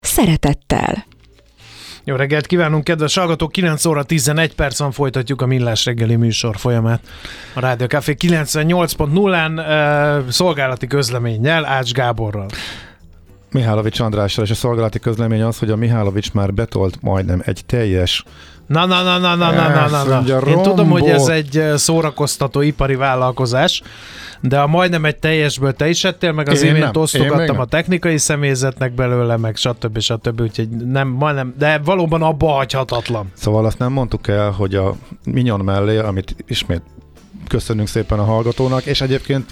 Szeretettel! Jó reggelt kívánunk, kedves hallgatók! 9 óra 11 percen folytatjuk a Millás reggeli műsor folyamát. A Rádió Café 98.0-án e, szolgálati közleménnyel, Ács Gáborral. Mihálovics Andrással, és a szolgálati közlemény az, hogy a Mihálovics már betolt majdnem egy teljes Na, na, na, na, na, na, na, na. na. Én tudom, hogy ez egy szórakoztató ipari vállalkozás, de a majdnem egy teljesből te is ettél, meg az én imént osztogattam a technikai személyzetnek belőle, meg stb. stb. Úgyhogy nem, majdnem, de valóban abba hagyhatatlan. Szóval azt nem mondtuk el, hogy a Minyon mellé, amit ismét köszönünk szépen a hallgatónak, és egyébként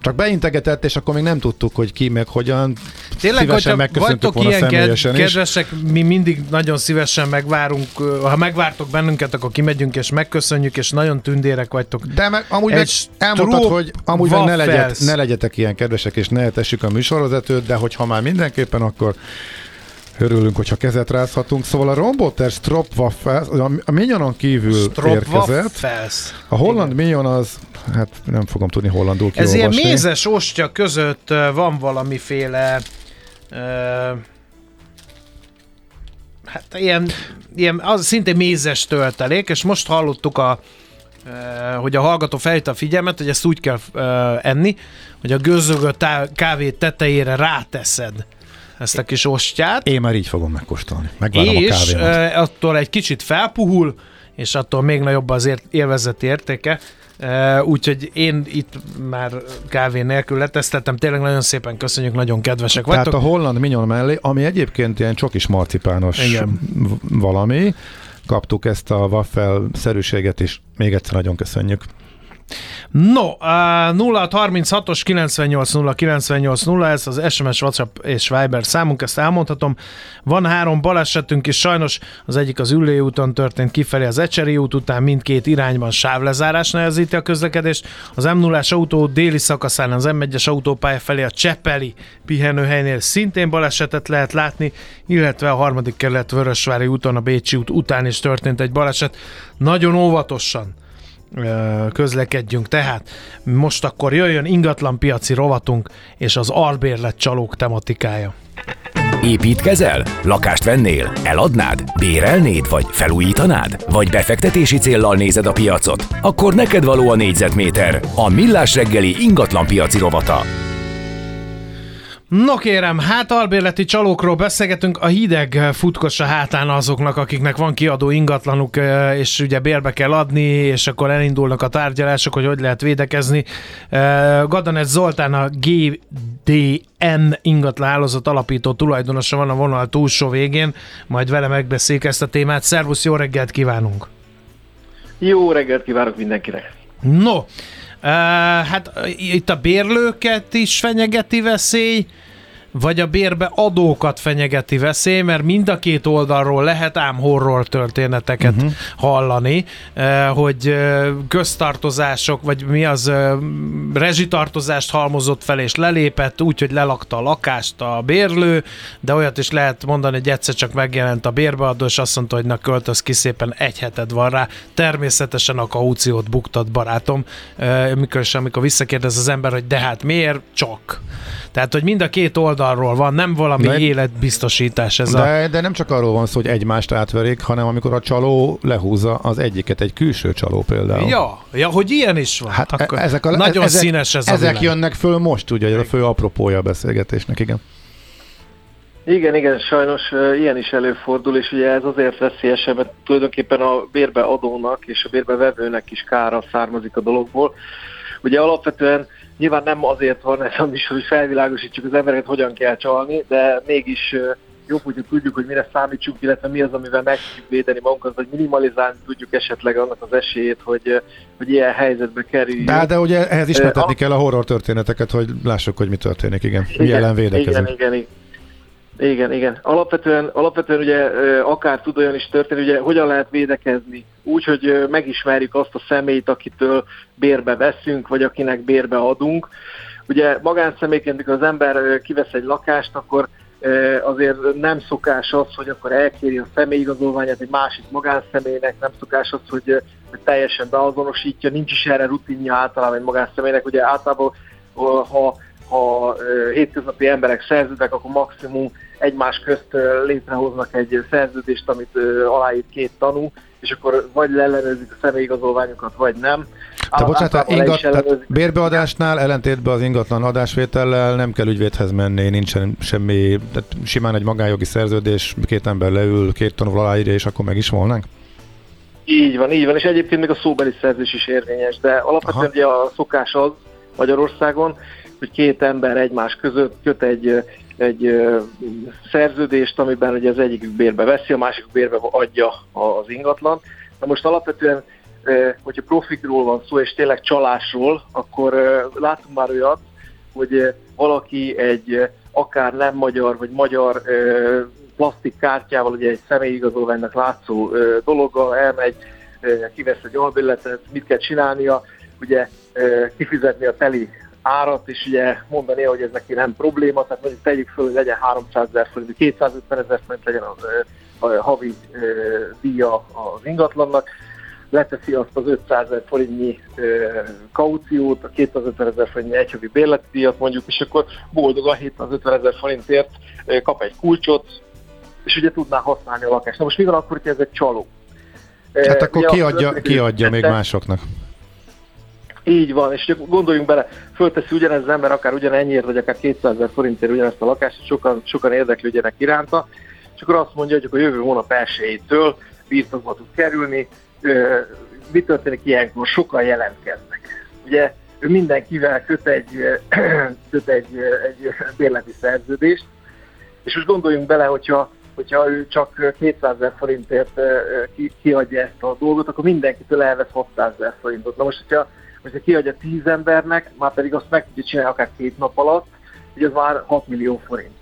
csak beintegetett, és akkor még nem tudtuk, hogy ki meg hogyan. Tényleg, hogyha vagytok ilyen kedvesek, mi mindig nagyon szívesen megvárunk, ha megvártok bennünket, akkor kimegyünk és megköszönjük, és nagyon tündérek vagytok. De meg, amúgy meg elmondtad, hogy amúgy meg ne, legyet, ne legyetek ilyen kedvesek, és ne tessük a műsorvezetőt, de hogyha már mindenképpen, akkor Örülünk, hogyha kezet rázhatunk. Szóval a Romboter Stropwaffels, a Minyonon kívül érkezett. A holland Minyon az, hát nem fogom tudni hollandul kiolvasni. Ez ilyen mézes ostya között van valamiféle hát ilyen, ilyen az szintén mézes töltelék, és most hallottuk a hogy a hallgató fejte a figyelmet, hogy ezt úgy kell enni, hogy a gőzögő kávé tetejére ráteszed ezt a kis ostját. Én már így fogom megkóstolni. Megvárom és a uh, attól egy kicsit felpuhul, és attól még nagyobb az élvezeti értéke. Úgyhogy én itt már kávé nélkül letesztettem, tényleg nagyon szépen köszönjük, nagyon kedvesek Tehát vagytok. a holland minyon mellé, ami egyébként ilyen csokis marcipános Igen. valami, kaptuk ezt a waffel szerűséget is, még egyszer nagyon köszönjük. No, uh, 0636-os 980 980, ez az SMS, WhatsApp és Viber számunk, ezt elmondhatom. Van három balesetünk is, sajnos az egyik az Üllé úton történt kifelé az Ecseri út után, mindkét irányban sávlezárás nehezíti a közlekedést. Az m 0 autó déli szakaszán az M1-es autópálya felé a Csepeli pihenőhelynél szintén balesetet lehet látni, illetve a harmadik kerület Vörösvári úton a Bécsi út után is történt egy baleset. Nagyon óvatosan közlekedjünk. Tehát most akkor jöjjön ingatlan piaci rovatunk és az albérlet csalók tematikája. Építkezel? Lakást vennél? Eladnád? Bérelnéd? Vagy felújítanád? Vagy befektetési céllal nézed a piacot? Akkor neked való a négyzetméter. A Millás reggeli ingatlan piaci rovata. No kérem, hát albérleti csalókról beszélgetünk, a hideg futkossa hátán azoknak, akiknek van kiadó ingatlanuk, és ugye bérbe kell adni, és akkor elindulnak a tárgyalások, hogy hogy lehet védekezni. Gadanet Zoltán a GDN ingatlan hálózat alapító tulajdonosa van a vonal túlsó végén, majd vele megbeszéljük ezt a témát. Szervusz, jó reggelt kívánunk! Jó reggelt kívánok mindenkinek! No, hát itt a bérlőket is fenyegeti veszély, vagy a bérbe adókat fenyegeti veszély, mert mind a két oldalról lehet ám horror történeteket uh-huh. hallani, hogy köztartozások, vagy mi az, rezsitartozást halmozott fel és lelépett, úgy, hogy lelakta a lakást a bérlő, de olyat is lehet mondani, hogy egyszer csak megjelent a bérbeadó, és azt mondta, hogy na költöz ki szépen, egy heted van rá. Természetesen a kauciót buktat barátom, mikor is, amikor visszakérdez az ember, hogy de hát miért? Csak. Tehát, hogy mind a két oldalról van, nem valami de, életbiztosítás ez de, a... De nem csak arról van szó, hogy egymást átverik, hanem amikor a csaló lehúzza az egyiket, egy külső csaló például. Ja, ja hogy ilyen is van. Hát Akkor ezek a, nagyon ezek, színes ez Ezek a jönnek föl most, ugye, a fő apropója a beszélgetésnek, igen. Igen, igen, sajnos ilyen is előfordul, és ugye ez azért veszélyesebb, mert tulajdonképpen a bérbe adónak és a bérbe vevőnek is kára származik a dologból. Ugye alapvetően Nyilván nem azért van ez a műsor, hogy felvilágosítsuk az embereket, hogyan kell csalni, de mégis jobb, hogy tudjuk, hogy mire számítsunk, illetve mi az, amivel meg tudjuk védeni magunkat, vagy minimalizálni tudjuk esetleg annak az esélyét, hogy, hogy ilyen helyzetbe kerüljünk. De, de ugye ehhez ismertetni uh, kell a horror történeteket, hogy lássuk, hogy mi történik, igen. Mi igen, ellen védekezünk. Igen, igen, igen. Igen, igen. Alapvetően, alapvetően ugye akár tud olyan is történni, ugye hogyan lehet védekezni? Úgy, hogy megismerjük azt a személyt, akitől bérbe veszünk, vagy akinek bérbe adunk. Ugye magánszemélyként, amikor az ember kivesz egy lakást, akkor azért nem szokás az, hogy akkor elkéri a személyigazolványát egy másik magánszemélynek, nem szokás az, hogy teljesen beazonosítja, nincs is erre rutinja általában egy magánszemélynek. Ugye általában, ha, ha hétköznapi emberek szerződnek, akkor maximum egymás közt létrehoznak egy szerződést, amit aláír két tanú, és akkor vagy leellenőrzik a személyigazolványokat, vagy nem. De bocsánat, ingat, tehát bérbeadásnál ellentétben az ingatlan adásvétellel nem kell ügyvédhez menni, nincsen semmi, tehát simán egy magánjogi szerződés, két ember leül, két tanul aláírja, és akkor meg is volnánk? Így van, így van, és egyébként még a szóbeli szerződés is érvényes, de alapvetően ugye a szokás az Magyarországon, hogy két ember egymás között köt egy egy szerződést, amiben ugye az egyikük bérbe veszi, a másik bérbe adja az ingatlan. Na most alapvetően, hogyha profikról van szó, és tényleg csalásról, akkor látunk már olyat, hogy valaki egy akár nem magyar, vagy magyar plastik kártyával, ugye egy személyigazolványnak látszó dologgal elmegy, kivesz egy albilletet, mit kell csinálnia, ugye kifizetni a teli árat, és ugye mondani, hogy ez neki nem probléma, tehát mondjuk tegyük föl, hogy legyen 300 ezer forint, 250 ezer forint legyen az, a, a havi e, díja az ingatlannak, leteszi azt az 500 ezer forintnyi e, kauciót, a 250 ezer forintnyi egyhavi bérleti díjat mondjuk, és akkor boldogan 750 ezer forintért e, kap egy kulcsot, és ugye tudná használni a lakást. Na most mi van akkor, hogy ez egy csaló? Hát akkor kiadja, kiadja még másoknak. Így van, és gondoljunk bele, fölteszi ugyanez az ember akár ugyanennyiért, vagy akár 200 ezer forintért ugyanezt a lakást, és sokan, sokan érdeklődjenek iránta, és akkor azt mondja, hogy a jövő hónap elsőjétől birtokba tud kerülni. Mi történik ilyenkor? Sokan jelentkeznek. Ugye ő mindenkivel köt egy, köt egy, egy bérleti szerződést, és most gondoljunk bele, hogyha, hogyha ő csak 200 ezer forintért kiadja ezt a dolgot, akkor mindenkitől elvesz 600 ezer forintot. Na most, hogyha hogyha kiadja 10 embernek, már pedig azt meg tudja csinálni akár két nap alatt, hogy az már 6 millió forint.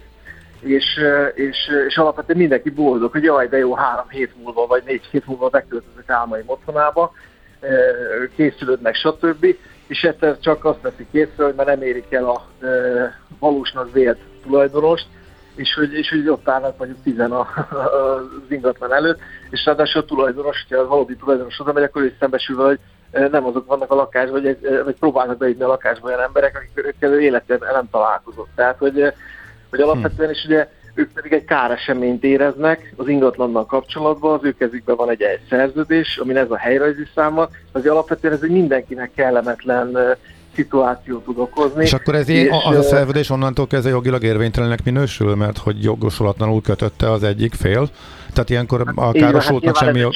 És, és, és alapvetően mindenki boldog, hogy jaj, de jó, három hét múlva, vagy négy hét múlva beköltözök álmaim otthonába, készülődnek, stb. És egyszer csak azt veszik észre, hogy már nem érik el a valósnak vélt tulajdonost, és hogy, és hogy ott állnak mondjuk tizen a, az ingatlan előtt, és ráadásul a tulajdonos, hogyha a valódi tulajdonos oda megy, akkor ő szembesül vele, hogy nem azok vannak a lakásban, vagy, vagy próbálnak beírni a lakásba olyan emberek, akikkel életben nem találkozott. Tehát, hogy, hogy alapvetően is ugye ők pedig egy káreseményt éreznek az ingatlannal kapcsolatban, az ő kezükben van egy, egy szerződés, amin ez a helyrajzi száma, az alapvetően ez egy mindenkinek kellemetlen szituáció tud okozni. És akkor ez és az a szerződés onnantól kezdve jogilag érvénytelenek minősül, mert hogy jogosulatlanul kötötte az egyik fél? Tehát ilyenkor a hát, károsultnak hát semmi... Jog...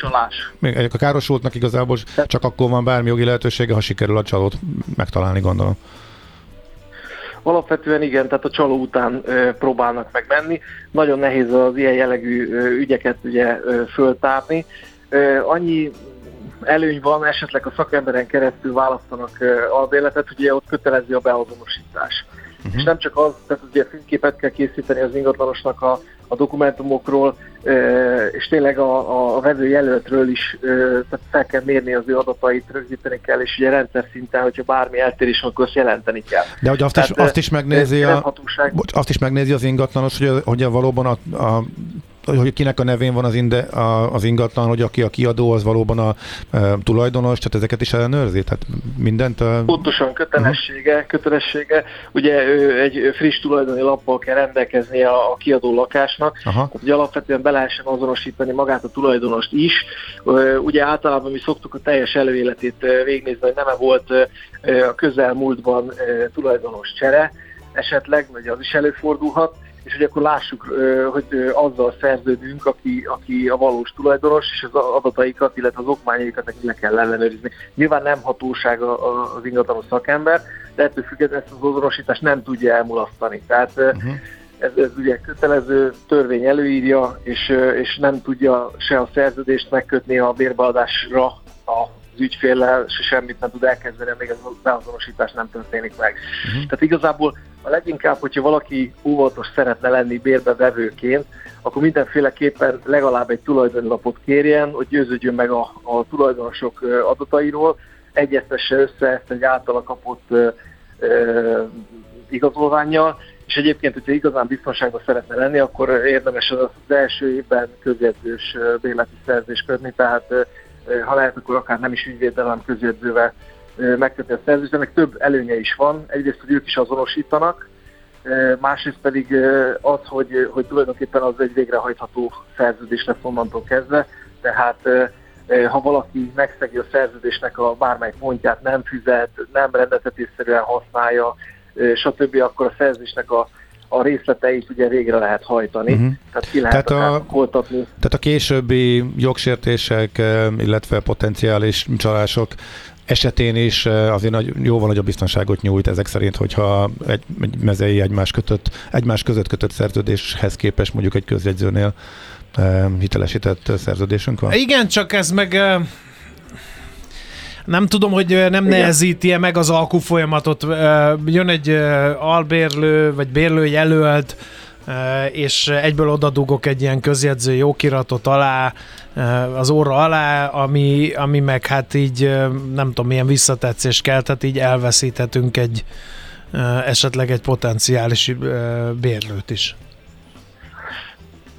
A károsultnak igazából csak akkor van bármi jogi lehetősége, ha sikerül a csalót megtalálni, gondolom. Alapvetően igen, tehát a csaló után ö, próbálnak meg menni. Nagyon nehéz az ilyen jellegű ö, ügyeket ugye ö, föltárni. Ö, annyi előny van, esetleg a szakemberen keresztül választanak ö, albéletet, ugye ott kötelező a beazonosítás. Uh-huh. És nem csak az, tehát ugye fényképet kell készíteni az ingatlanosnak a, a dokumentumokról, és tényleg a, a vevő jelöltről is tehát fel kell mérni az ő adatait, rögzíteni kell, és ugye rendszer szinten, hogyha bármi eltérés van, akkor azt jelenteni kell. De hogy azt, Tehát, is, azt is megnézi a, azt is megnézi az ingatlanos, hogy, hogy valóban a, a hogy kinek a nevén van az, inde, a, az ingatlan, hogy aki a kiadó, az valóban a e, tulajdonos, tehát ezeket is ellenőrzi? Tehát mindent? A... Pontosan, kötelessége, uh-huh. kötelessége. Ugye ő egy friss tulajdoni lappal kell rendelkezni a, a kiadó lakásnak, Aha. ugye alapvetően be lehessen azonosítani magát a tulajdonost is. Ugye általában mi szoktuk a teljes előéletét végnézni, hogy nem -e volt a közelmúltban tulajdonos csere, esetleg, vagy az is előfordulhat, és hogy akkor lássuk, hogy azzal szerződünk, aki, aki a valós tulajdonos, és az adataikat, illetve az okmányaikat neki le kell ellenőrizni. Nyilván nem hatóság az ingatlanos szakember, de ettől függetlenül ezt az azonosítást nem tudja elmulasztani. Tehát uh-huh. ez, ez ugye kötelező törvény előírja, és, és nem tudja se a szerződést megkötni a bérbeadásra a az ügyféllel se semmit nem tud elkezdeni, még ez a beazonosítás nem történik meg. Uh-huh. Tehát igazából a leginkább, hogyha valaki óvatos szeretne lenni bérbevevőként, akkor mindenféleképpen legalább egy tulajdonlapot kérjen, hogy győződjön meg a, a tulajdonosok adatairól, egyeztesse össze ezt egy általa kapott ö, ö, igazolványjal, és egyébként, hogyha igazán biztonságban szeretne lenni, akkor érdemes az első évben közjegyzős bérleti szerzést kötni, tehát ha lehet, akkor akár nem is ügyvéddel, hanem közjegyzővel megkötni a szerződést, ennek több előnye is van. Egyrészt, hogy ők is azonosítanak, másrészt pedig az, hogy, hogy tulajdonképpen az egy végrehajtható szerződés lesz onnantól kezdve, tehát ha valaki megszegi a szerződésnek a bármely pontját, nem fizet, nem rendeltetésszerűen használja, stb., akkor a szerzésnek a, a részleteit ugye végre lehet hajtani, uh-huh. tehát ki lehet tehát a, koltatni. Tehát a későbbi jogsértések, illetve potenciális csalások esetén is azért nagy, jóval nagyobb biztonságot nyújt ezek szerint, hogyha egy, egy mezei egymás, kötött, egymás között kötött szerződéshez képest mondjuk egy közjegyzőnél hitelesített szerződésünk van? Igen, csak ez meg nem tudom, hogy nem nehezíti -e meg az alkú folyamatot. Jön egy albérlő, vagy bérlő jelölt, és egyből odadugok egy ilyen közjegyző jókiratot alá, az óra alá, ami, ami meg hát így nem tudom milyen visszatetszést kelthet, így elveszíthetünk egy esetleg egy potenciális bérlőt is.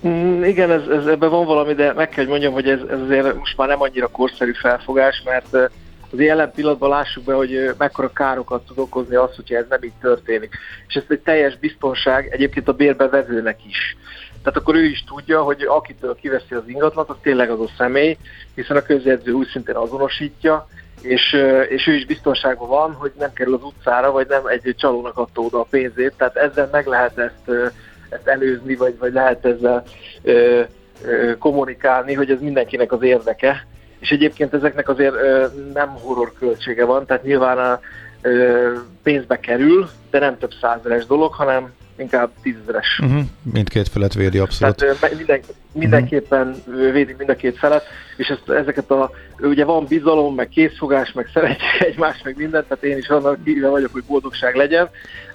Mm, igen, ez, ez, ebben van valami, de meg kell, hogy mondjam, hogy ez, ez azért most már nem annyira korszerű felfogás, mert az jelen pillanatban lássuk be, hogy mekkora károkat tud okozni az, hogyha ez nem így történik. És ez egy teljes biztonság egyébként a bérbevevőnek is. Tehát akkor ő is tudja, hogy akitől kiveszi az ingatlant, az tényleg az a személy, hiszen a közjegyző úgy szintén azonosítja, és, és ő is biztonságban van, hogy nem kerül az utcára, vagy nem egy csalónak adta oda a pénzét, tehát ezzel meg lehet ezt, ezt előzni, vagy, vagy lehet ezzel ö, ö, kommunikálni, hogy ez mindenkinek az érdeke, és egyébként ezeknek azért nem horror költsége van, tehát nyilván a, pénzbe kerül, de nem több százeres dolog, hanem inkább tízezeres. Uh-huh. Mindkét felet védi abszolút. Tehát minden, mindenképpen uh-huh. védi mind a két felet, és ezt, ezeket a, ugye van bizalom, meg készfogás, meg szeretjük egymást, meg mindent, tehát én is annak híve vagyok, hogy boldogság legyen,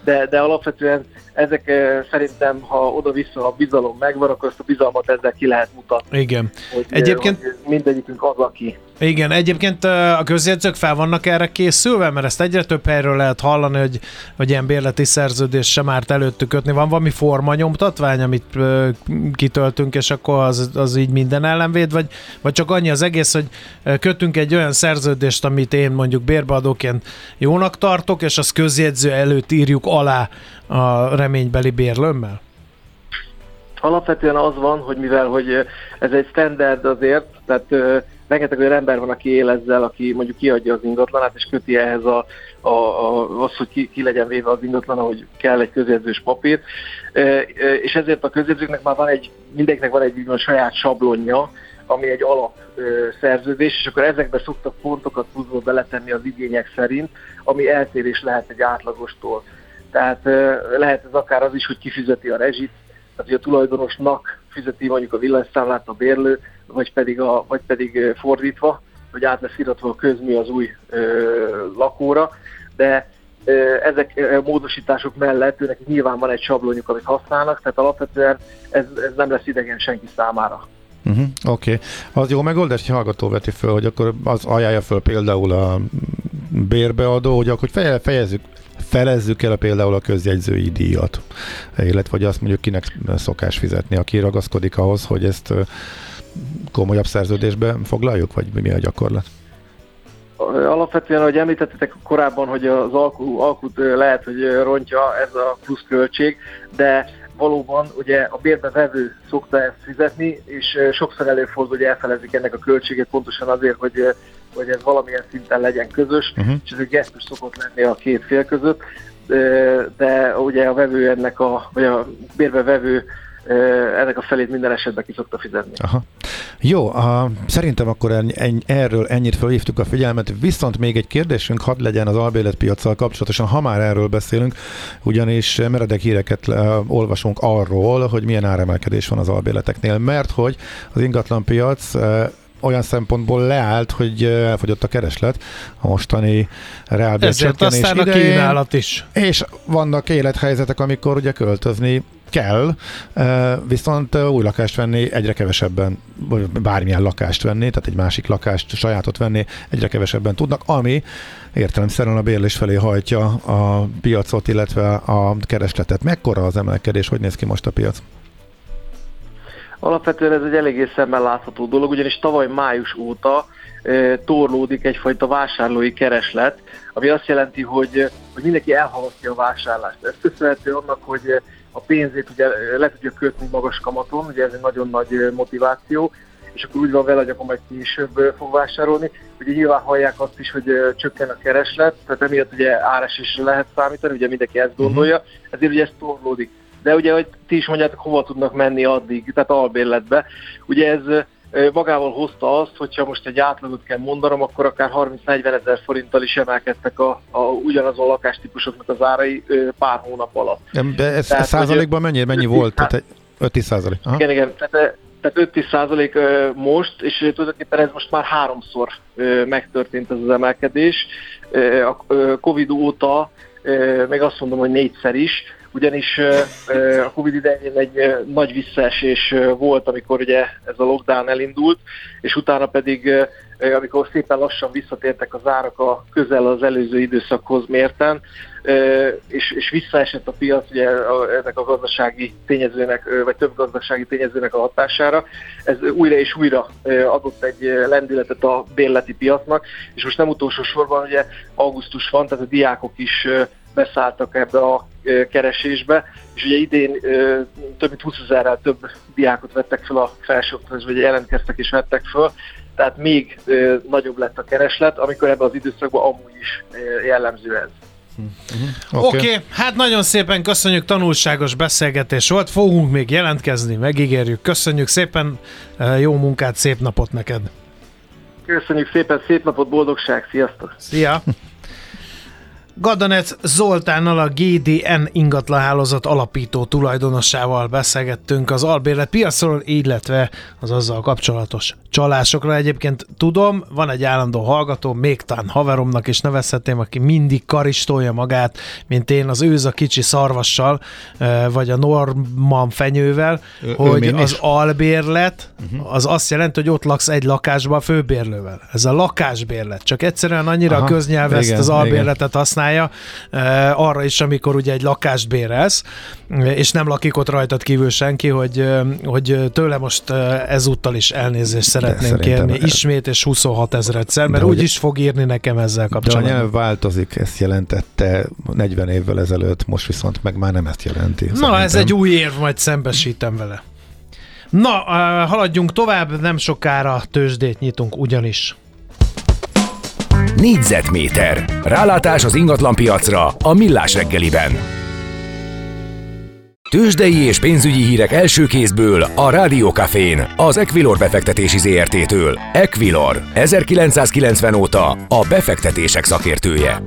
de, de alapvetően ezek szerintem, ha oda-vissza a bizalom megvan, akkor ezt a bizalmat ezzel ki lehet mutatni. Igen. Hogy, Egyébként... Hogy mindegyikünk az, aki. Igen, egyébként a közjegyzők fel vannak erre készülve, mert ezt egyre több helyről lehet hallani, hogy, hogy ilyen bérleti szerződés sem árt előttük kötni. Van valami formanyomtatvány, amit kitöltünk, és akkor az, az így minden ellenvéd, vagy, vagy csak annyi az egész, hogy kötünk egy olyan szerződést, amit én mondjuk bérbeadóként jónak tartok, és az közjegyző előtt írjuk alá a reménybeli bérlőmmel? Alapvetően az van, hogy mivel hogy ez egy standard azért, tehát uh, rengeteg olyan ember van, aki él ezzel, aki mondjuk kiadja az ingatlanát, és köti ehhez a, a, a, az, hogy ki, ki legyen véve az ingatlan, hogy kell egy közjegyzős papír. Uh, és ezért a közjegyzőknek már van egy, mindenkinek van egy a saját sablonja, ami egy alap szerződés, és akkor ezekbe szoktak pontokat pluszba beletenni az igények szerint, ami eltérés lehet egy átlagostól. Tehát lehet ez akár az is, hogy kifizeti a rezsit, tehát hogy a tulajdonosnak fizeti mondjuk a villanyszámlát a bérlő, vagy pedig, a, vagy pedig fordítva, hogy át lesz iratva a közmű az új ö, lakóra, de ö, ezek a módosítások mellett őnek nyilván van egy sablonjuk, amit használnak, tehát alapvetően ez, ez nem lesz idegen senki számára. Uh-huh, Oké. Okay. Az jó megoldás, hogy hallgató veti föl, hogy akkor az ajánlja föl például a bérbeadó, hogy akkor fejezzük, felezzük el például a közjegyzői díjat, illetve hogy azt mondjuk kinek szokás fizetni, aki ragaszkodik ahhoz, hogy ezt komolyabb szerződésbe foglaljuk, vagy mi a gyakorlat? Alapvetően, ahogy említettetek korábban, hogy az alkú, alkut lehet, hogy rontja ez a plusz költség, de valóban ugye a bérbe vevő szokta ezt fizetni, és sokszor előfordul, hogy elfelezik ennek a költségét pontosan azért, hogy, hogy ez valamilyen szinten legyen közös, uh-huh. és ez egy gesztus szokott lenni a két fél között, de, de ugye a vevő ennek a, vagy a bérbe vevő ennek a felét minden esetben ki szokta fizetni. Aha. Jó, a, szerintem akkor en, en, erről ennyit felhívtuk a figyelmet, viszont még egy kérdésünk hadd legyen az albéletpiacsal kapcsolatosan, ha már erről beszélünk, ugyanis meredek híreket le, olvasunk arról, hogy milyen áremelkedés van az albéleteknél, mert hogy az ingatlanpiac olyan szempontból leállt, hogy elfogyott a kereslet a mostani reálbér Ezért aztán idején, a kínálat is. És vannak élethelyzetek, amikor ugye költözni kell, viszont új lakást venni egyre kevesebben, bármilyen lakást venni, tehát egy másik lakást, sajátot venni egyre kevesebben tudnak, ami értelemszerűen a bérlés felé hajtja a piacot, illetve a keresletet. Mekkora az emelkedés, hogy néz ki most a piac? Alapvetően ez egy eléggé szemmel látható dolog, ugyanis tavaly május óta e, torlódik egyfajta vásárlói kereslet, ami azt jelenti, hogy, hogy mindenki elhalasztja a vásárlást. Ez köszönhető annak, hogy a pénzét ugye le tudja kötni magas kamaton, ugye ez egy nagyon nagy motiváció, és akkor úgy van vele, hogy akkor majd később fog vásárolni. Ugye nyilván hallják azt is, hogy csökken a kereslet, tehát emiatt ugye is lehet számítani, ugye mindenki ezt gondolja, uh-huh. ezért ugye ez torlódik. De ugye, hogy ti is mondjátok, hova tudnak menni addig, tehát albérletbe. Ugye ez magával hozta azt, hogyha most egy átlagot kell mondanom, akkor akár 30-40 ezer forinttal is emelkedtek a, a ugyanazon lakástípusoknak az árai pár hónap alatt. De ez tehát, százalékban mennyi, mennyi volt? Tehát 5 százalék? Igen, igen. Tehát, tehát 5-10 százalék most, és tulajdonképpen ez most már háromszor megtörtént ez az emelkedés. A Covid óta még azt mondom, hogy négyszer is, ugyanis a Covid idején egy nagy visszaesés volt, amikor ugye ez a lockdown elindult, és utána pedig, amikor szépen lassan visszatértek az árak a közel az előző időszakhoz mérten, és, és visszaesett a piac ugye ennek a gazdasági tényezőnek, vagy több gazdasági tényezőnek a hatására. Ez újra és újra adott egy lendületet a bérleti piacnak, és most nem utolsó sorban ugye augusztus van, tehát a diákok is beszálltak ebbe a keresésbe, és ugye idén több mint 20 ezerrel több diákot vettek fel a felsőoktatásba, vagy jelentkeztek és vettek fel, tehát még nagyobb lett a kereslet, amikor ebben az időszakban amúgy is jellemző ez. Uh-huh. Oké, okay. okay, hát nagyon szépen köszönjük, tanulságos beszélgetés volt, fogunk még jelentkezni, megígérjük. Köszönjük szépen, jó munkát, szép napot neked! Köszönjük szépen, szép napot, boldogság, sziasztok! Szia! Gadanec Zoltánnal a GDN ingatlanhálózat alapító tulajdonosával beszélgettünk az albérlet piacról, illetve az azzal kapcsolatos csalásokra. Egyébként tudom, van egy állandó hallgató, még talán haveromnak is nevezhetném, aki mindig karistolja magát, mint én az őz a kicsi szarvassal, vagy a Norman fenyővel, ő, hogy ő az is? albérlet uh-huh. az azt jelenti, hogy ott laksz egy lakásban a főbérlővel. Ez a lakásbérlet. Csak egyszerűen annyira Aha, a köznyelv ezt az albérletet igen. használja, arra is, amikor ugye egy lakást bérelsz, és nem lakik ott rajtad kívül senki, hogy, hogy tőle most ezúttal is elnézést szeretném kérni ismét, és 26 ezeredszer, mert úgy is fog írni nekem ezzel kapcsolatban. De a nyelv változik, ezt jelentette 40 évvel ezelőtt, most viszont meg már nem ezt jelenti. Na, szerintem. ez egy új érv, majd szembesítem vele. Na, haladjunk tovább, nem sokára tőzsdét nyitunk ugyanis. Négyzetméter. Rálátás az ingatlanpiacra a Millás reggeliben. Tőzsdei és pénzügyi hírek első kézből a Rádiókafén, az Equilor befektetési ZRT-től. Equilor, 1990 óta a befektetések szakértője.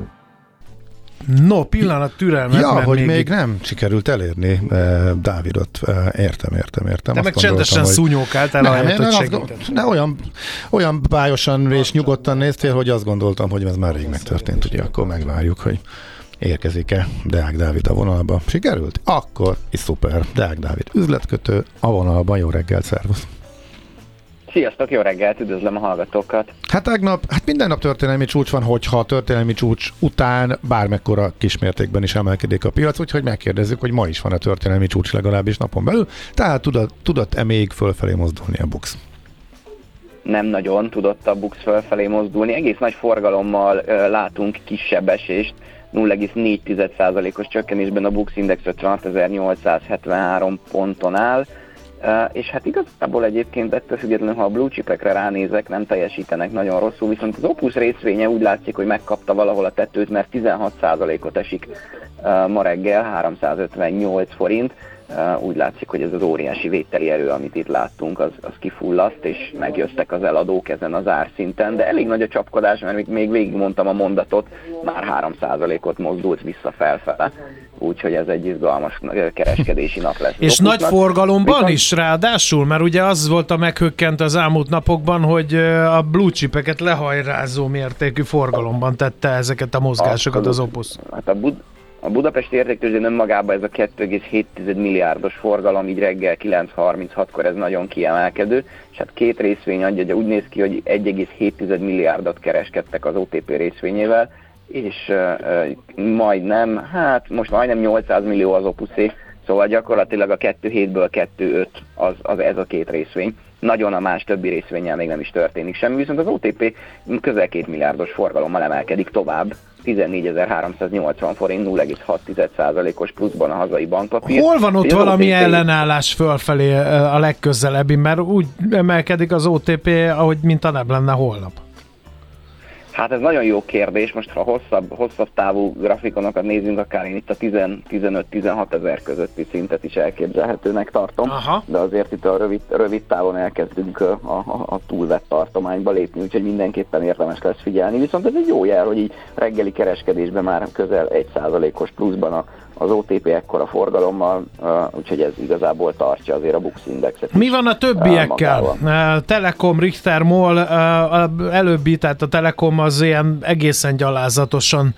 No, pillanat türelmet. Ja, hogy még... még nem sikerült elérni eh, Dávidot. Eh, értem, értem, értem. De meg csendesen hogy... szúnyókáltál, nem, ahelyett, hogy segíted. Ne, olyan, olyan bájosan és nyugodtan néztél, hogy azt gondoltam, hogy ez már rég megtörtént, ugye akkor megvárjuk, hogy érkezik-e Deák Dávid a vonalba. Sikerült? Akkor is szuper. Deák Dávid üzletkötő a vonalban. Jó reggelt, szervusz! Sziasztok, jó reggelt, üdvözlöm a hallgatókat! Hát tegnap, hát minden nap történelmi csúcs van, hogyha a történelmi csúcs után bármekkora kismértékben is emelkedik a piac, úgyhogy megkérdezzük, hogy ma is van a történelmi csúcs legalábbis napon belül, tehát tudott, tudott-e még fölfelé mozdulni a BUX? nem nagyon tudott a BUX fölfelé mozdulni. Egész nagy forgalommal ö, látunk kisebb esést, 0,4%-os csökkenésben a Bux Index 56.873 ponton áll, és hát igazából egyébként ettől függetlenül, ha a blue chipekre ránézek, nem teljesítenek nagyon rosszul, viszont az Opus részvénye úgy látszik, hogy megkapta valahol a tetőt, mert 16%-ot esik ma reggel, 358 forint, úgy látszik, hogy ez az óriási vételi erő, amit itt láttunk, az, az kifullaszt, és megjöztek az eladók ezen az árszinten, de elég nagy a csapkodás, mert még, még végigmondtam a mondatot, már 3%-ot mozdult vissza felfele. úgyhogy ez egy izgalmas kereskedési nap lesz. És nagy forgalomban Viszont... is ráadásul, mert ugye az volt a meghökkent az elmúlt napokban, hogy a blue chipeket lehajrázó mértékű forgalomban tette ezeket a mozgásokat az Opus. Hát a, Bud- a Budapesti értéktőzsdén önmagában ez a 2,7 milliárdos forgalom, így reggel 9.36-kor ez nagyon kiemelkedő, és hát két részvény adja, hogy úgy néz ki, hogy 1,7 milliárdot kereskedtek az OTP részvényével, és uh, majdnem, hát most majdnem 800 millió az opuszé, szóval gyakorlatilag a 2 hétből 2 az, az ez a két részvény. Nagyon a más többi részvényel még nem is történik semmi, viszont az OTP közel 2 milliárdos forgalommal emelkedik tovább, 14.380 forint, 0,6%-os pluszban a hazai bankpapír. Hol van ott valami OTP... ellenállás fölfelé a legközelebbi, mert úgy emelkedik az OTP, ahogy mint a nem lenne holnap? Hát ez nagyon jó kérdés, most ha hosszabb, hosszabb távú grafikonokat nézzünk, akár én itt a 15-16 ezer közötti szintet is elképzelhetőnek tartom, Aha. de azért itt a rövid, rövid távon elkezdünk a, a, a túlvett tartományba lépni, úgyhogy mindenképpen érdemes lesz figyelni. Viszont ez egy jó jel, hogy így reggeli kereskedésben már közel 1%-os pluszban a, az OTP ekkora forgalommal, úgyhogy ez igazából tartja azért a Bux Indexet. Mi van a többiekkel? Magával. Telekom, Richter, MOL, előbbi, tehát a Telekom az ilyen egészen gyalázatosan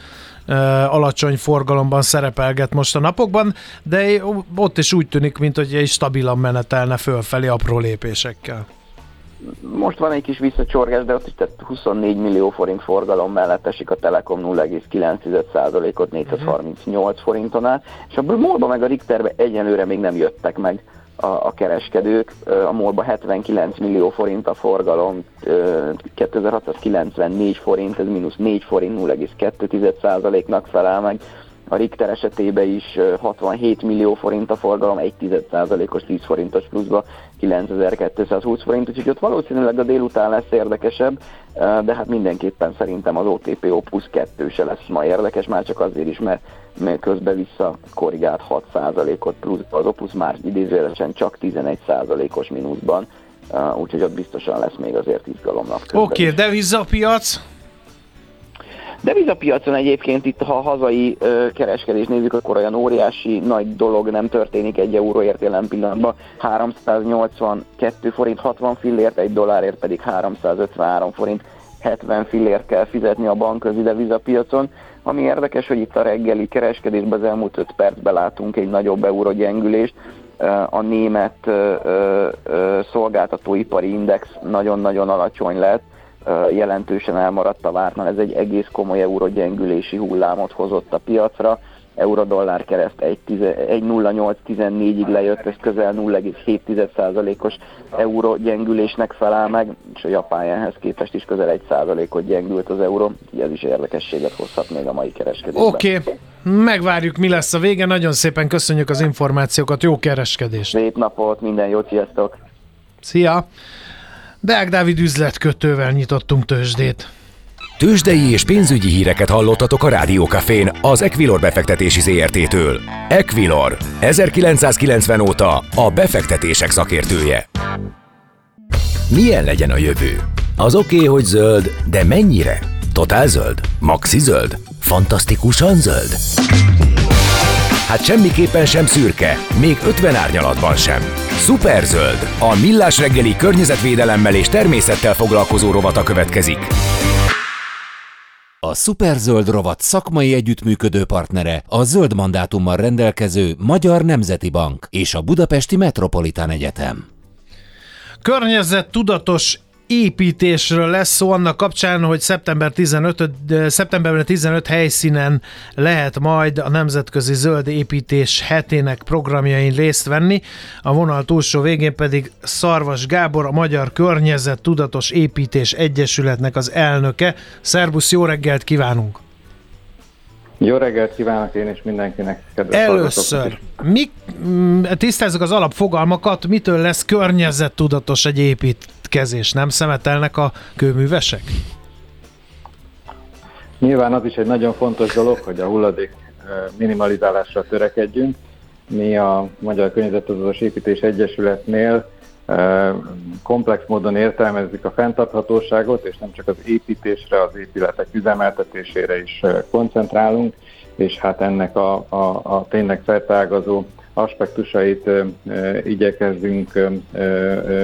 alacsony forgalomban szerepelget most a napokban, de ott is úgy tűnik, mint hogy egy stabilan menetelne fölfelé apró lépésekkel most van egy kis visszacsorgás, de ott is tehát 24 millió forint forgalom mellett esik a Telekom 0,9%-ot 438 forinton át, és a MOL-ba meg a Richterbe egyenlőre még nem jöttek meg a, a kereskedők. A MOL-ba 79 millió forint a forgalom, 2694 forint, ez mínusz 4 forint, 0,2%-nak felel meg a Richter esetében is 67 millió forint a forgalom, 1,1%-os 10 forintos pluszba 9220 forint, úgyhogy ott valószínűleg a délután lesz érdekesebb, de hát mindenképpen szerintem az OTP Opus 2 se lesz ma érdekes, már csak azért is, mert, közben vissza korrigált 6%-ot plusz, az Opus már idézőjelesen csak 11%-os mínuszban, úgyhogy ott biztosan lesz még azért izgalomnak. Oké, okay, devizapiac? Devizapiacon egyébként itt, ha a hazai ö, kereskedés nézzük, akkor olyan óriási nagy dolog nem történik egy euróért jelen pillanatban. 382 forint 60 fillért, egy dollárért pedig 353 forint 70 fillért kell fizetni a bankközi devizapiacon. Ami érdekes, hogy itt a reggeli kereskedésben az elmúlt 5 percben látunk egy nagyobb eurógyengülést. A német szolgáltatóipari index nagyon-nagyon alacsony lett, jelentősen elmaradt a vártnál. Ez egy egész komoly eurogyengülési hullámot hozott a piacra. Eurodollár kereszt 1,0814-ig lejött, ez közel 0,7%-os euró gyengülésnek felel meg, és a japán képest is közel 1%-ot gyengült az euró, így ez is érdekességet hozhat még a mai kereskedésben. Oké, okay. megvárjuk mi lesz a vége, nagyon szépen köszönjük az információkat, jó kereskedést! Szép napot, minden jót, sziasztok! Szia! Deák Dávid üzletkötővel nyitottunk tőzsdét. Tőzsdei és pénzügyi híreket hallottatok a Rádiókafén az Equilor befektetési ZRT-től. Equilor, 1990 óta a befektetések szakértője. Milyen legyen a jövő? Az oké, okay, hogy zöld, de mennyire? Totál zöld? Maxi zöld? Fantasztikusan zöld? Hát semmiképpen sem szürke, még 50 árnyalatban sem. Superzöld, a millás reggeli környezetvédelemmel és természettel foglalkozó rovata következik. A Superzöld rovat szakmai együttműködő partnere a zöld mandátummal rendelkező Magyar Nemzeti Bank és a Budapesti Metropolitán Egyetem. Környezet tudatos építésről lesz szó annak kapcsán, hogy szeptember 15, szeptemberben 15 helyszínen lehet majd a Nemzetközi Zöld Építés hetének programjain részt venni. A vonal túlsó végén pedig Szarvas Gábor, a Magyar Környezet Tudatos Építés Egyesületnek az elnöke. Szerbusz, jó reggelt kívánunk! Jó reggelt kívánok én és mindenkinek, kedves Először, mi, mm, tisztázzuk az alapfogalmakat, mitől lesz környezettudatos egy építkezés? Nem szemetelnek a kőművesek? Nyilván az is egy nagyon fontos dolog, hogy a hulladék minimalizálásra törekedjünk. Mi a Magyar Környezettudatos Építés Egyesületnél komplex módon értelmezzük a fenntarthatóságot, és nem csak az építésre, az épületek üzemeltetésére is koncentrálunk, és hát ennek a, a, a tényleg feltágazó aspektusait igyekezzünk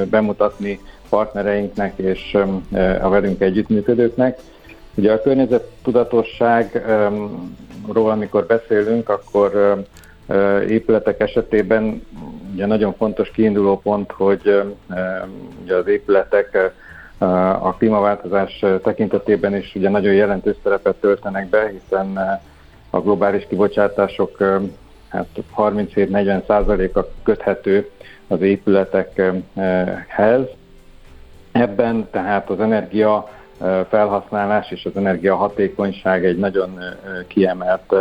bemutatni partnereinknek és a velünk együttműködőknek. Ugye a környezettudatosságról, amikor beszélünk, akkor épületek esetében ugye nagyon fontos kiinduló pont, hogy ugye az épületek a klímaváltozás tekintetében is ugye nagyon jelentős szerepet töltenek be, hiszen a globális kibocsátások hát 37-40 százaléka köthető az épületekhez. Ebben tehát az energia felhasználás és az energia hatékonyság egy nagyon kiemelt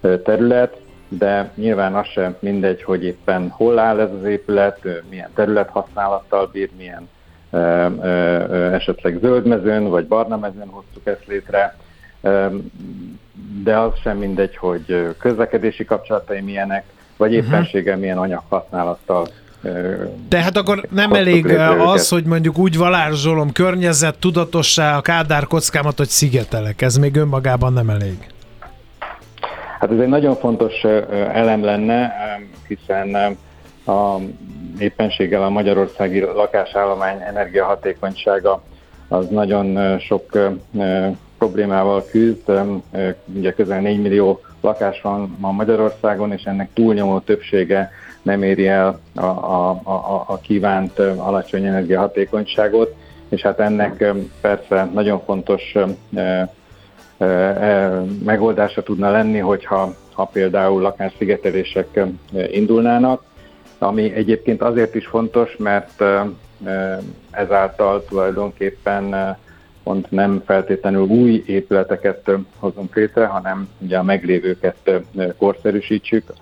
terület, de nyilván az sem mindegy, hogy éppen hol áll ez az épület, milyen területhasználattal bír, milyen esetleg zöld mezőn vagy barna mezőn hoztuk ezt létre, de az sem mindegy, hogy közlekedési kapcsolatai milyenek, vagy mhm. éppenséggel milyen anyaghasználattal tehát akkor nem elég az, hogy mondjuk úgy valárzsolom környezet, tudatossá a kádár kockámat, hogy szigetelek. Ez még önmagában nem elég. Hát ez egy nagyon fontos elem lenne, hiszen a éppenséggel a magyarországi lakásállomány energiahatékonysága az nagyon sok problémával küzd. Ugye közel 4 millió lakás van ma Magyarországon, és ennek túlnyomó többsége nem éri el a, a, a, a kívánt alacsony energiahatékonyságot, és hát ennek persze nagyon fontos megoldása tudna lenni, hogyha ha például lakásszigetelések indulnának, ami egyébként azért is fontos, mert ezáltal tulajdonképpen pont nem feltétlenül új épületeket hozunk létre, hanem ugye a meglévőket korszerűsítsük,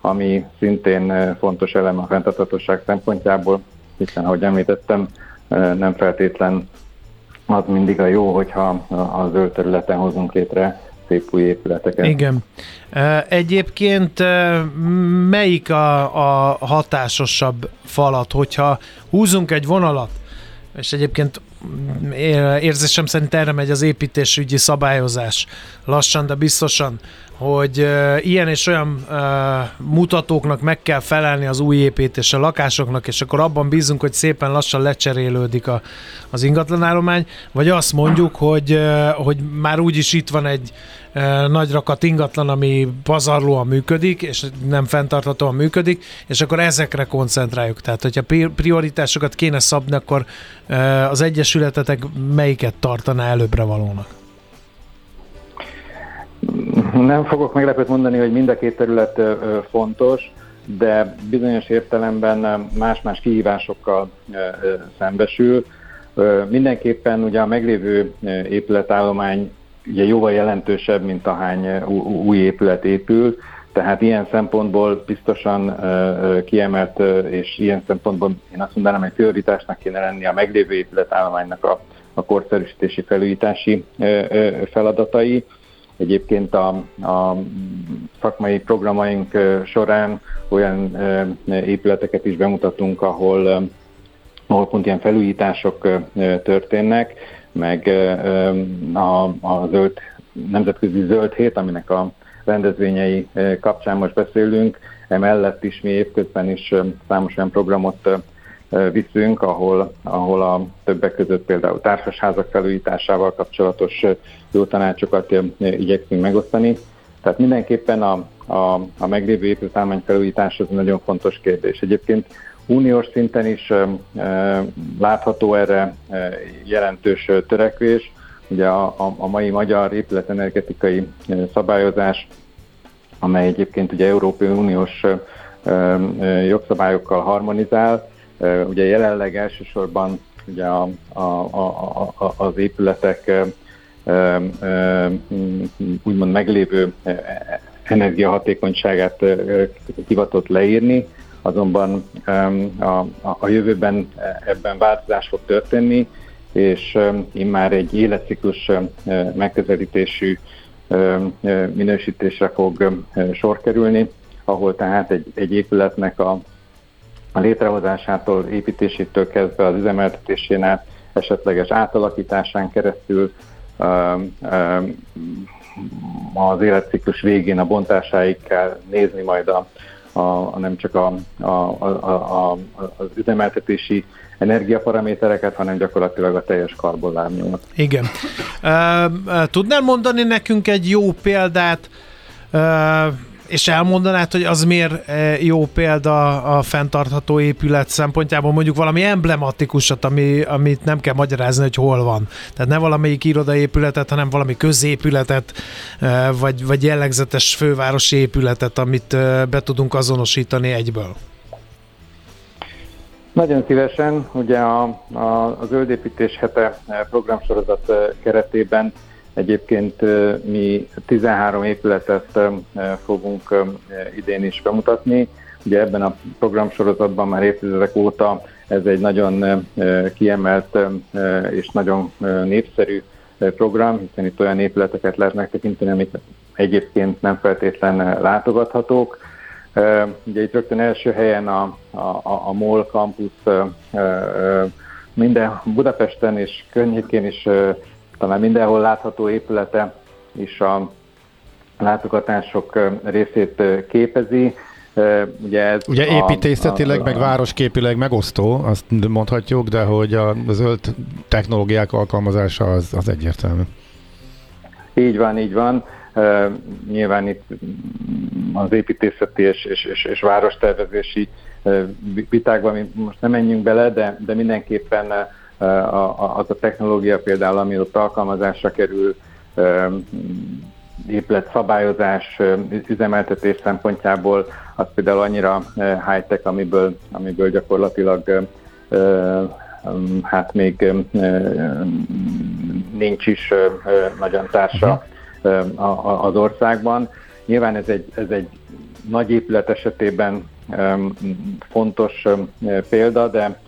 ami szintén fontos elem a fenntarthatóság szempontjából, hiszen ahogy említettem, nem feltétlen az mindig a jó, hogyha a zöld területen hozunk létre szép új épületeket. Igen. Egyébként melyik a, a hatásosabb falat, hogyha húzunk egy vonalat, és egyébként érzésem szerint erre megy az építésügyi szabályozás lassan, de biztosan, hogy uh, ilyen és olyan uh, mutatóknak meg kell felelni az új építés a lakásoknak, és akkor abban bízunk, hogy szépen lassan lecserélődik a, az ingatlanállomány, vagy azt mondjuk, hogy, uh, hogy már úgyis itt van egy uh, nagy rakat ingatlan, ami pazarlóan működik, és nem fenntarthatóan működik, és akkor ezekre koncentráljuk. Tehát, hogyha prioritásokat kéne szabni, akkor uh, az egyesületetek melyiket tartaná előbbre valónak? Nem fogok meglepőt mondani, hogy mind a két terület fontos, de bizonyos értelemben más-más kihívásokkal szembesül. Mindenképpen ugye a meglévő épületállomány ugye jóval jelentősebb, mint ahány új épület épül, tehát ilyen szempontból biztosan kiemelt, és ilyen szempontból én azt mondanám, hogy prioritásnak kéne lenni a meglévő épületállománynak a, a korszerűsítési felújítási feladatai. Egyébként a, a szakmai programaink során olyan épületeket is bemutatunk, ahol, ahol pont ilyen felújítások történnek, meg a, a zöld, nemzetközi zöld hét, aminek a rendezvényei kapcsán most beszélünk, emellett is mi évközben is számos olyan programot viszünk, ahol, ahol a többek között például társasházak felújításával kapcsolatos jó tanácsokat igyekszünk megosztani. Tehát mindenképpen a, a, a meglévő épületállomány felújítás az nagyon fontos kérdés. Egyébként uniós szinten is e, látható erre e, jelentős törekvés. Ugye a, a, a mai magyar épületenergetikai szabályozás, amely egyébként ugye Európai Uniós e, jogszabályokkal harmonizál, Ugye jelenleg elsősorban ugye a, a, a, a, az épületek úgymond meglévő energiahatékonyságát hivatott leírni, azonban a, a jövőben ebben változás fog történni, és immár egy életciklus megközelítésű minősítésre fog sor kerülni, ahol tehát egy, egy épületnek a a létrehozásától, építésétől kezdve az üzemeltetésén át, esetleges átalakításán keresztül az életciklus végén a bontásáig kell nézni majd a, a, nem csak a, a, a, a, az üzemeltetési energiaparamétereket, hanem gyakorlatilag a teljes karbonlábnyomot. Igen. Tudnál mondani nekünk egy jó példát, és elmondanád, hogy az miért jó példa a fenntartható épület szempontjából, mondjuk valami emblematikusat, ami, amit nem kell magyarázni, hogy hol van. Tehát ne valamelyik irodaépületet, hanem valami középületet, vagy, vagy jellegzetes fővárosi épületet, amit be tudunk azonosítani egyből. Nagyon szívesen, ugye a, a, a Zöldépítés hete programsorozat keretében egyébként mi 13 épületet fogunk idén is bemutatni. Ugye ebben a programsorozatban már évtizedek óta ez egy nagyon kiemelt és nagyon népszerű program, hiszen itt olyan épületeket lehet megtekinteni, amik egyébként nem feltétlen látogathatók Ugye itt rögtön első helyen a, a, a MOL campus minden Budapesten és környékén is talán mindenhol látható épülete is a látogatások részét képezi. Ugye, ez Ugye építészetileg, a, a, meg városképileg megosztó, azt mondhatjuk, de hogy a zöld technológiák alkalmazása az, az egyértelmű. Így van, így van. Uh, nyilván itt az építészeti és, és, és, és várostervezési vitákban mi most nem menjünk bele, de, de mindenképpen az a technológia például, ami ott alkalmazásra kerül, épület szabályozás, üzemeltetés szempontjából, az például annyira high-tech, amiből, amiből gyakorlatilag hát még nincs is nagyon társa mhm. az országban. Nyilván ez egy, ez egy nagy épület esetében fontos példa, de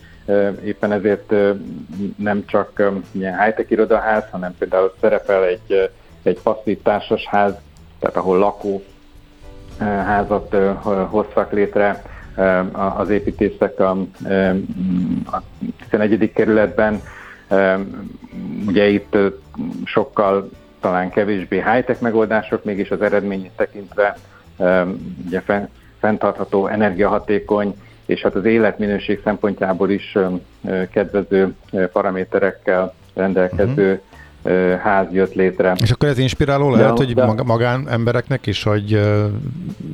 éppen ezért nem csak ilyen high-tech irodaház, hanem például szerepel egy, egy passzív társasház, tehát ahol lakó házat hoztak létre az építészek a, a 11. kerületben. Ugye itt sokkal talán kevésbé high-tech megoldások, mégis az eredményét tekintve ugye fenntartható, energiahatékony, és hát az életminőség szempontjából is kedvező paraméterekkel rendelkező uh-huh. ház jött létre. És akkor ez inspiráló lehet, de, hogy de... magán embereknek is, hogy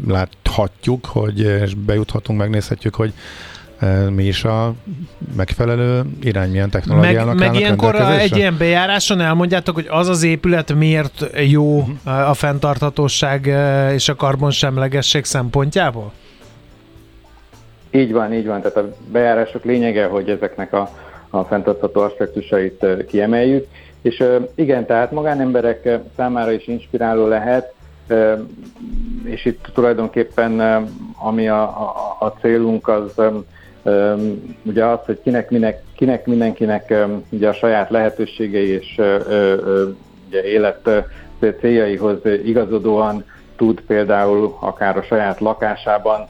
láthatjuk, hogy és bejuthatunk, megnézhetjük, hogy mi is a megfelelő irány, milyen technológiának Meg, meg ilyenkor egy ilyen bejáráson elmondjátok, hogy az az épület miért jó uh-huh. a fenntarthatóság és a karbonsemlegesség szempontjából? Így van, így van. Tehát a bejárások lényege, hogy ezeknek a, a fenntartható aspektusait kiemeljük. És igen, tehát magánemberek számára is inspiráló lehet, és itt tulajdonképpen ami a, a, a célunk az ugye az, hogy kinek, minek, kinek mindenkinek ugye a saját lehetőségei és ugye élet céljaihoz igazodóan tud például akár a saját lakásában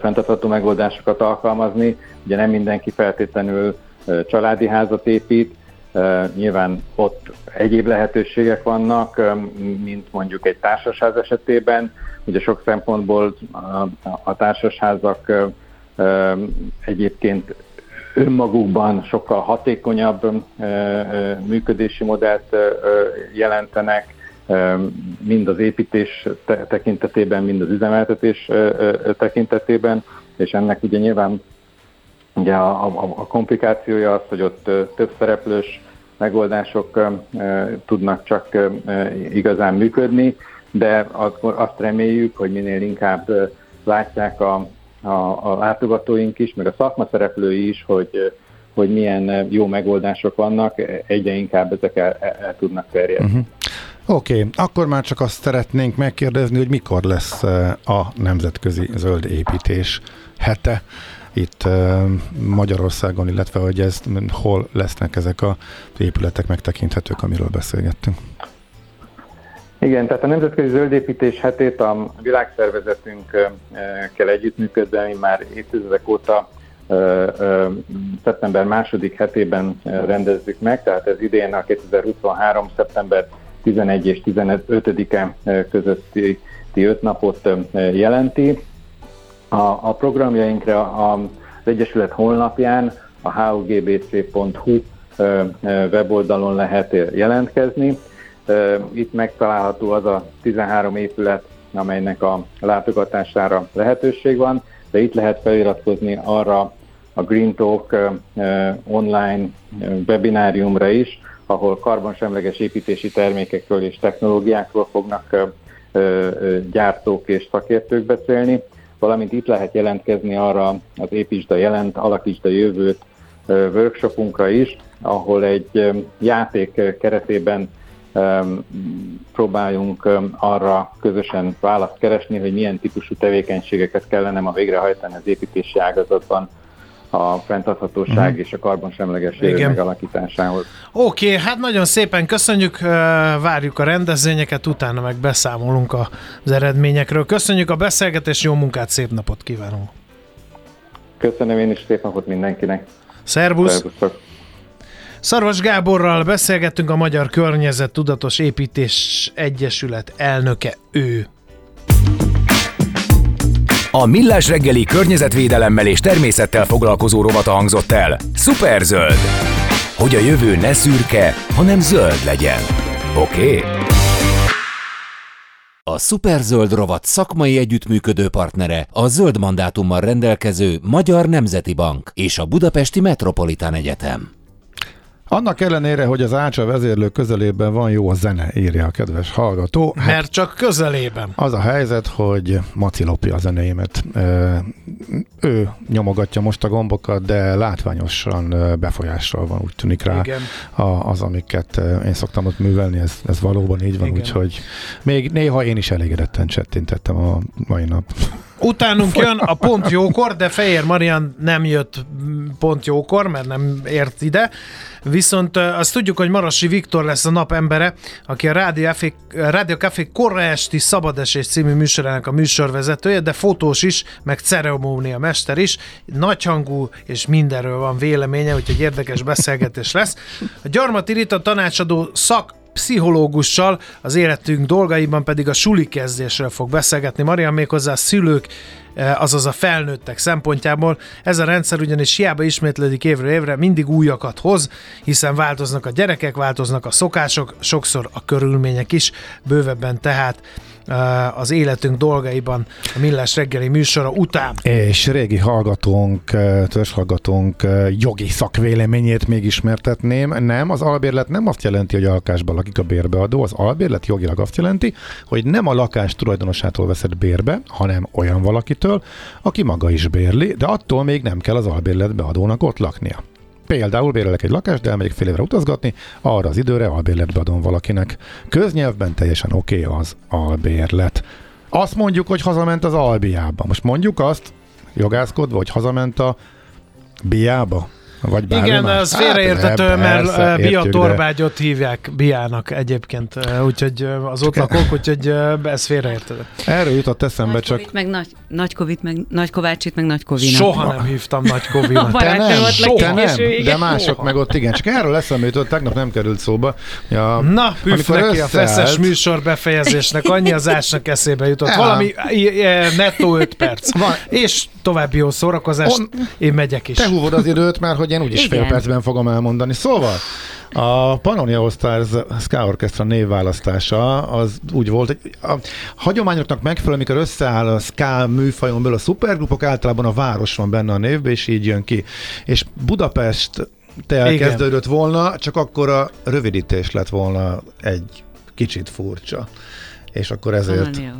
fenntartható megoldásokat alkalmazni. Ugye nem mindenki feltétlenül családi házat épít, nyilván ott egyéb lehetőségek vannak, mint mondjuk egy társasház esetében. Ugye sok szempontból a társasházak egyébként önmagukban sokkal hatékonyabb működési modellt jelentenek, mind az építés tekintetében, mind az üzemeltetés tekintetében, és ennek ugye nyilván ugye a, a, a komplikációja az, hogy ott több szereplős megoldások tudnak csak igazán működni, de azt reméljük, hogy minél inkább látják a, a, a látogatóink is, meg a szakma szereplői is, hogy, hogy milyen jó megoldások vannak, egyre inkább ezek el, el, el tudnak terjedni. Uh-huh. Oké, okay, akkor már csak azt szeretnénk megkérdezni, hogy mikor lesz a Nemzetközi Zöld Építés hete itt Magyarországon, illetve hogy ez hol lesznek ezek a épületek megtekinthetők, amiről beszélgettünk. Igen, tehát a Nemzetközi Zöldépítés hetét a világszervezetünkkel együttműködve, mi már évtizedek óta szeptember második hetében rendezzük meg, tehát ez idén a 2023. szeptember 11 és 15-e közötti öt napot jelenti. A, a programjainkra az Egyesület honlapján a hugbc.hu weboldalon lehet jelentkezni. Itt megtalálható az a 13 épület, amelynek a látogatására lehetőség van, de itt lehet feliratkozni arra a Green Talk online webináriumra is, ahol karbonsemleges építési termékekről és technológiákról fognak gyártók és szakértők beszélni, valamint itt lehet jelentkezni arra az Építsd a jelent, Alakítsd a jövőt workshopunkra is, ahol egy játék keretében próbáljunk arra közösen választ keresni, hogy milyen típusú tevékenységeket kellene ma végrehajtani az építési ágazatban a fenntarthatóság mm. és a karbonsemleges jövő megalakításához. Oké, okay, hát nagyon szépen köszönjük, várjuk a rendezvényeket, utána meg beszámolunk az eredményekről. Köszönjük a beszélgetést, jó munkát, szép napot kívánunk! Köszönöm én is, szép napot mindenkinek! Szervusz! Szervusztok. Szarvas Gáborral beszélgettünk a Magyar Környezet Tudatos Építés Egyesület elnöke ő. A Millás reggeli környezetvédelemmel és természettel foglalkozó rovata hangzott el. Superzöld! Hogy a jövő ne szürke, hanem zöld legyen. Oké? Okay? A Superzöld rovat szakmai együttműködő partnere a zöld mandátummal rendelkező Magyar Nemzeti Bank és a Budapesti Metropolitán Egyetem. Annak ellenére, hogy az Ácsa vezérlő közelében van jó a zene, írja a kedves hallgató. Hát Mert csak közelében. Az a helyzet, hogy Maci lopja a zenéimet. Ő nyomogatja most a gombokat, de látványosan befolyással van, úgy tűnik rá Igen. az, amiket én szoktam ott művelni, ez, ez valóban így van, Igen. úgyhogy még néha én is elégedetten csettintettem a mai nap. Utánunk jön a pont jókor, de Fehér Marian nem jött pont jókor, mert nem ért ide. Viszont azt tudjuk, hogy Marasi Viktor lesz a nap embere, aki a Rádió, Café, Rádió Café Korra Esti Szabadesés című műsorának a műsorvezetője, de fotós is, meg ceremónia mester is. Nagyhangú és mindenről van véleménye, úgyhogy érdekes beszélgetés lesz. A Gyarmati Rita tanácsadó szak pszichológussal, az életünk dolgaiban pedig a suli kezdésről fog beszélgetni. Marian méghozzá a szülők, eh, azaz a felnőttek szempontjából. Ez a rendszer ugyanis hiába ismétlődik évről évre, mindig újakat hoz, hiszen változnak a gyerekek, változnak a szokások, sokszor a körülmények is, bővebben tehát Eh, az életünk dolgaiban a Millás reggeli műsora után. És régi hallgatónk, eh, hallgatónk eh, jogi szakvéleményét még ismertetném. Nem, az albérlet nem azt jelenti, hogy a lakásban lakik a bérbeadó, az albérlet jogilag azt jelenti, hogy nem a lakás tulajdonosától veszed bérbe, hanem olyan valakitől, aki maga is bérli, de attól még nem kell az albérletbeadónak ott laknia. Például bérelek egy lakást, de elmegyek fél évre utazgatni, arra az időre albérletbe adom valakinek. Köznyelvben teljesen oké okay az albérlet. Azt mondjuk, hogy hazament az albiába. Most mondjuk azt, jogászkodva, hogy hazament a biába. Vagy Igen, más. az félreértető, hát, mert persze, Bia Torbágyot de... hívják Biának egyébként, úgyhogy az ott lakok, úgyhogy ez félreértető. Erről jutott eszembe nagy csak... meg nagy, nagy Covid, meg Nagy Kovácsit, meg Nagy Kovinak. Soha nem hívtam Nagy Kovinak. te nem, soha. te nem, de mások soha. meg ott igen. Csak erről eszembe jutott, tegnap nem került szóba. Ja, Na, püff neki összeállt... a feszes műsor befejezésnek, annyi az ásnak eszébe jutott. Valami nettó 5 perc. Van. És további jó szórakozást, On, én megyek is. Te húvod az időt, mert hogy én úgyis fél percben fogom elmondani. Szóval, a Pannonia All Stars Ska Orchestra névválasztása az úgy volt, hogy a hagyományoknak megfelelő, amikor összeáll a Ska műfajon belül a szupergrupok, általában a város van benne a névbe, és így jön ki. És Budapest te elkezdődött volna, csak akkor a rövidítés lett volna egy kicsit furcsa. És akkor ezért. Pannonia,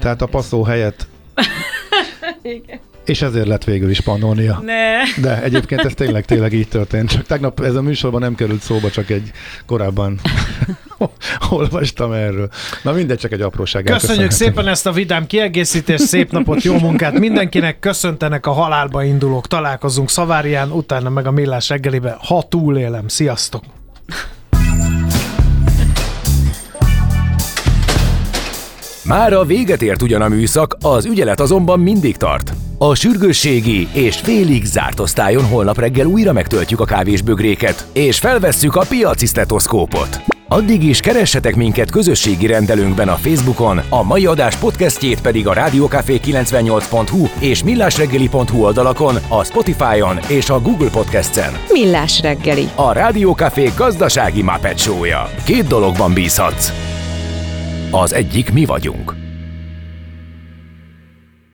tehát a passzó helyett Igen. És ezért lett végül is Pannonia. Ne. De egyébként ez tényleg, tényleg így történt. Csak tegnap ez a műsorban nem került szóba, csak egy korábban olvastam erről. Na mindegy, csak egy apróság. Köszönjük szépen ezt a vidám kiegészítést, szép napot, jó munkát mindenkinek, köszöntenek a halálba indulók, találkozunk Szavárián, utána meg a Millás reggelibe, ha túlélem. Sziasztok! Már a véget ért ugyan a műszak, az ügyelet azonban mindig tart. A sürgősségi és félig zárt osztályon holnap reggel újra megtöltjük a kávésbögréket, és felvesszük a piaci stetoszkópot. Addig is keressetek minket közösségi rendelőnkben a Facebookon, a mai adás podcastjét pedig a Rádiókafé 98.hu és millásreggeli.hu oldalakon, a Spotify-on és a Google Podcast-en. Millás reggeli. A Rádiókafé gazdasági Muppet Show-ja. Két dologban bízhatsz. Az egyik mi vagyunk.